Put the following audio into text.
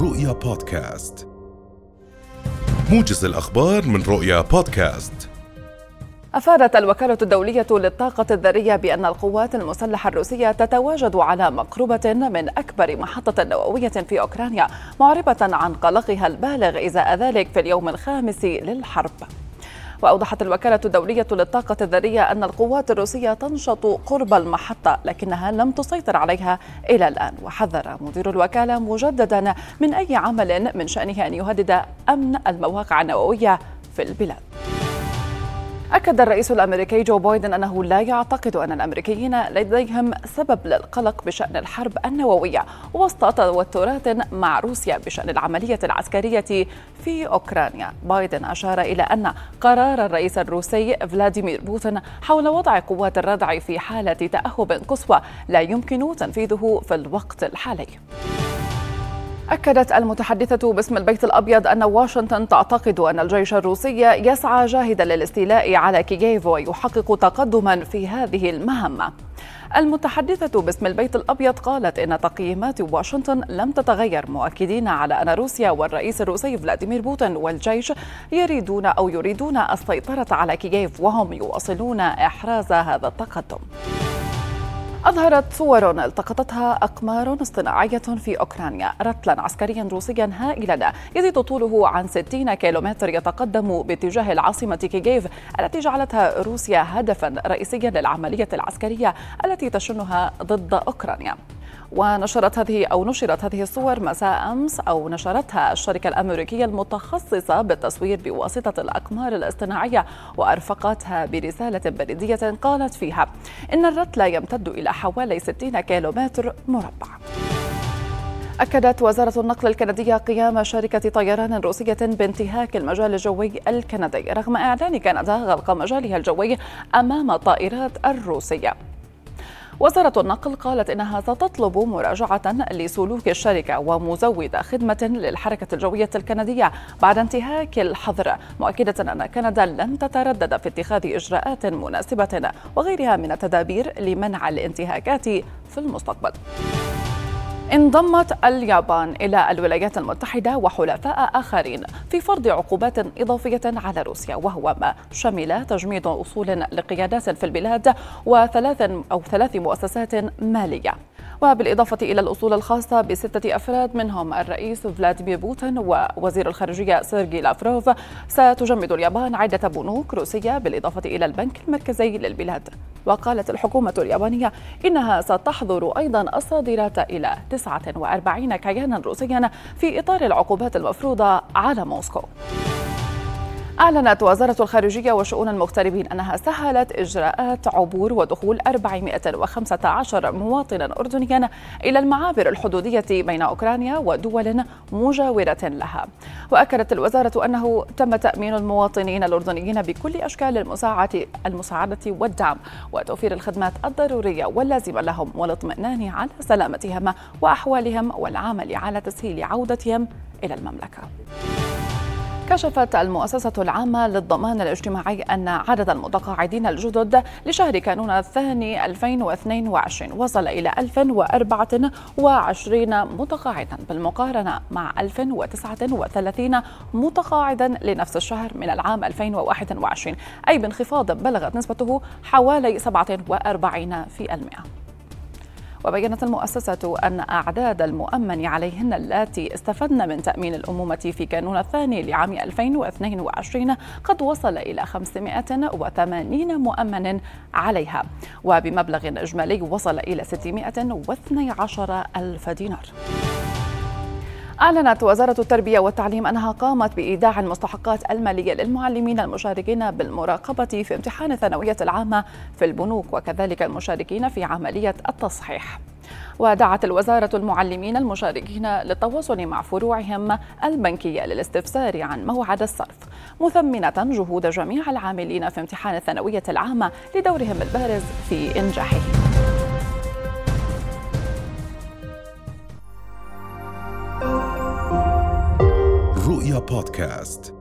رؤيا بودكاست. موجز الأخبار من رؤيا بودكاست. أفادت الوكالة الدولية للطاقة الذرية بأن القوات المسلحة الروسية تتواجد على مقربة من أكبر محطة نووية في أوكرانيا معربة عن قلقها البالغ إزاء ذلك في اليوم الخامس للحرب. وأوضحت الوكالة الدولية للطاقة الذرية أن القوات الروسية تنشط قرب المحطة لكنها لم تسيطر عليها إلى الآن. وحذر مدير الوكالة مجددا من أي عمل من شأنه أن يهدد أمن المواقع النووية في البلاد. أكد الرئيس الأمريكي جو بايدن أنه لا يعتقد أن الأمريكيين لديهم سبب للقلق بشأن الحرب النووية وسط توترات مع روسيا بشأن العملية العسكرية في أوكرانيا. بايدن أشار إلى أن قرار الرئيس الروسي فلاديمير بوتين حول وضع قوات الردع في حالة تأهب قصوى لا يمكن تنفيذه في الوقت الحالي. أكدت المتحدثة باسم البيت الأبيض أن واشنطن تعتقد أن الجيش الروسي يسعى جاهدا للاستيلاء على كييف ويحقق تقدما في هذه المهمة. المتحدثة باسم البيت الأبيض قالت إن تقييمات واشنطن لم تتغير مؤكدين على أن روسيا والرئيس الروسي فلاديمير بوتين والجيش يريدون أو يريدون السيطرة على كييف وهم يواصلون إحراز هذا التقدم. أظهرت صور التقطتها أقمار اصطناعية في أوكرانيا. رتلا عسكريا روسيا هائلا. يزيد طوله عن 60 كيلومتر يتقدم باتجاه العاصمة كييف التي جعلتها روسيا هدفا رئيسيا للعملية العسكرية التي تشنها ضد أوكرانيا. ونشرت هذه أو نشرت هذه الصور مساء أمس أو نشرتها الشركة الأمريكية المتخصصة بالتصوير بواسطة الأقمار الاصطناعية وأرفقتها برسالة بريدية قالت فيها إن الرتل يمتد إلى حوالي 60 كيلومتر مربع. أكدت وزارة النقل الكندية قيام شركة طيران روسية بانتهاك المجال الجوي الكندي رغم إعلان كندا غلق مجالها الجوي أمام الطائرات الروسية. وزارة النقل قالت إنها ستطلب مراجعة لسلوك الشركة ومزود خدمة للحركة الجوية الكندية بعد انتهاك الحظر مؤكدة أن كندا لن تتردد في اتخاذ إجراءات مناسبة وغيرها من التدابير لمنع الانتهاكات في المستقبل. انضمت اليابان إلى الولايات المتحدة وحلفاء آخرين في فرض عقوبات إضافية على روسيا وهو ما شمل تجميد أصول لقيادات في البلاد وثلاث أو ثلاث مؤسسات مالية. وبالإضافة إلى الأصول الخاصة بستة أفراد منهم الرئيس فلاديمير بوتين ووزير الخارجية سيرجي لافروف. ستجمد اليابان عدة بنوك روسية بالإضافة إلى البنك المركزي للبلاد. وقالت الحكومة اليابانية إنها ستحظر أيضا الصادرات إلى 49 كيانا روسيا في إطار العقوبات المفروضة على موسكو. أعلنت وزارة الخارجية وشؤون المغتربين أنها سهلت إجراءات عبور ودخول 415 مواطنا أردنيا إلى المعابر الحدودية بين أوكرانيا ودول مجاورة لها وأكدت الوزارة أنه تم تأمين المواطنين الأردنيين بكل أشكال المساعدة المساعدة والدعم وتوفير الخدمات الضرورية واللازمة لهم والاطمئنان على سلامتهم وأحوالهم والعمل على تسهيل عودتهم إلى المملكة. كشفت المؤسسة العامة للضمان الاجتماعي أن عدد المتقاعدين الجدد لشهر كانون الثاني 2022 وصل إلى 1024 متقاعدا بالمقارنة مع 1039 متقاعدا لنفس الشهر من العام 2021 أي بانخفاض بلغت نسبته حوالي 47 في المئة. وبينت المؤسسة أن أعداد المؤمن عليهن اللاتي استفدن من تأمين الأمومة في كانون الثاني لعام 2022 قد وصل إلى 580 مؤمن عليها. وبمبلغ إجمالي وصل إلى 612 ألف دينار. أعلنت وزارة التربية والتعليم أنها قامت بإيداع المستحقات المالية للمعلمين المشاركين بالمراقبة في امتحان الثانوية العامة في البنوك وكذلك المشاركين في عملية التصحيح. ودعت الوزارة المعلمين المشاركين للتواصل مع فروعهم البنكية للاستفسار عن موعد الصرف مثمنة جهود جميع العاملين في امتحان الثانوية العامة لدورهم البارز في إنجاحه رؤيا بودكاست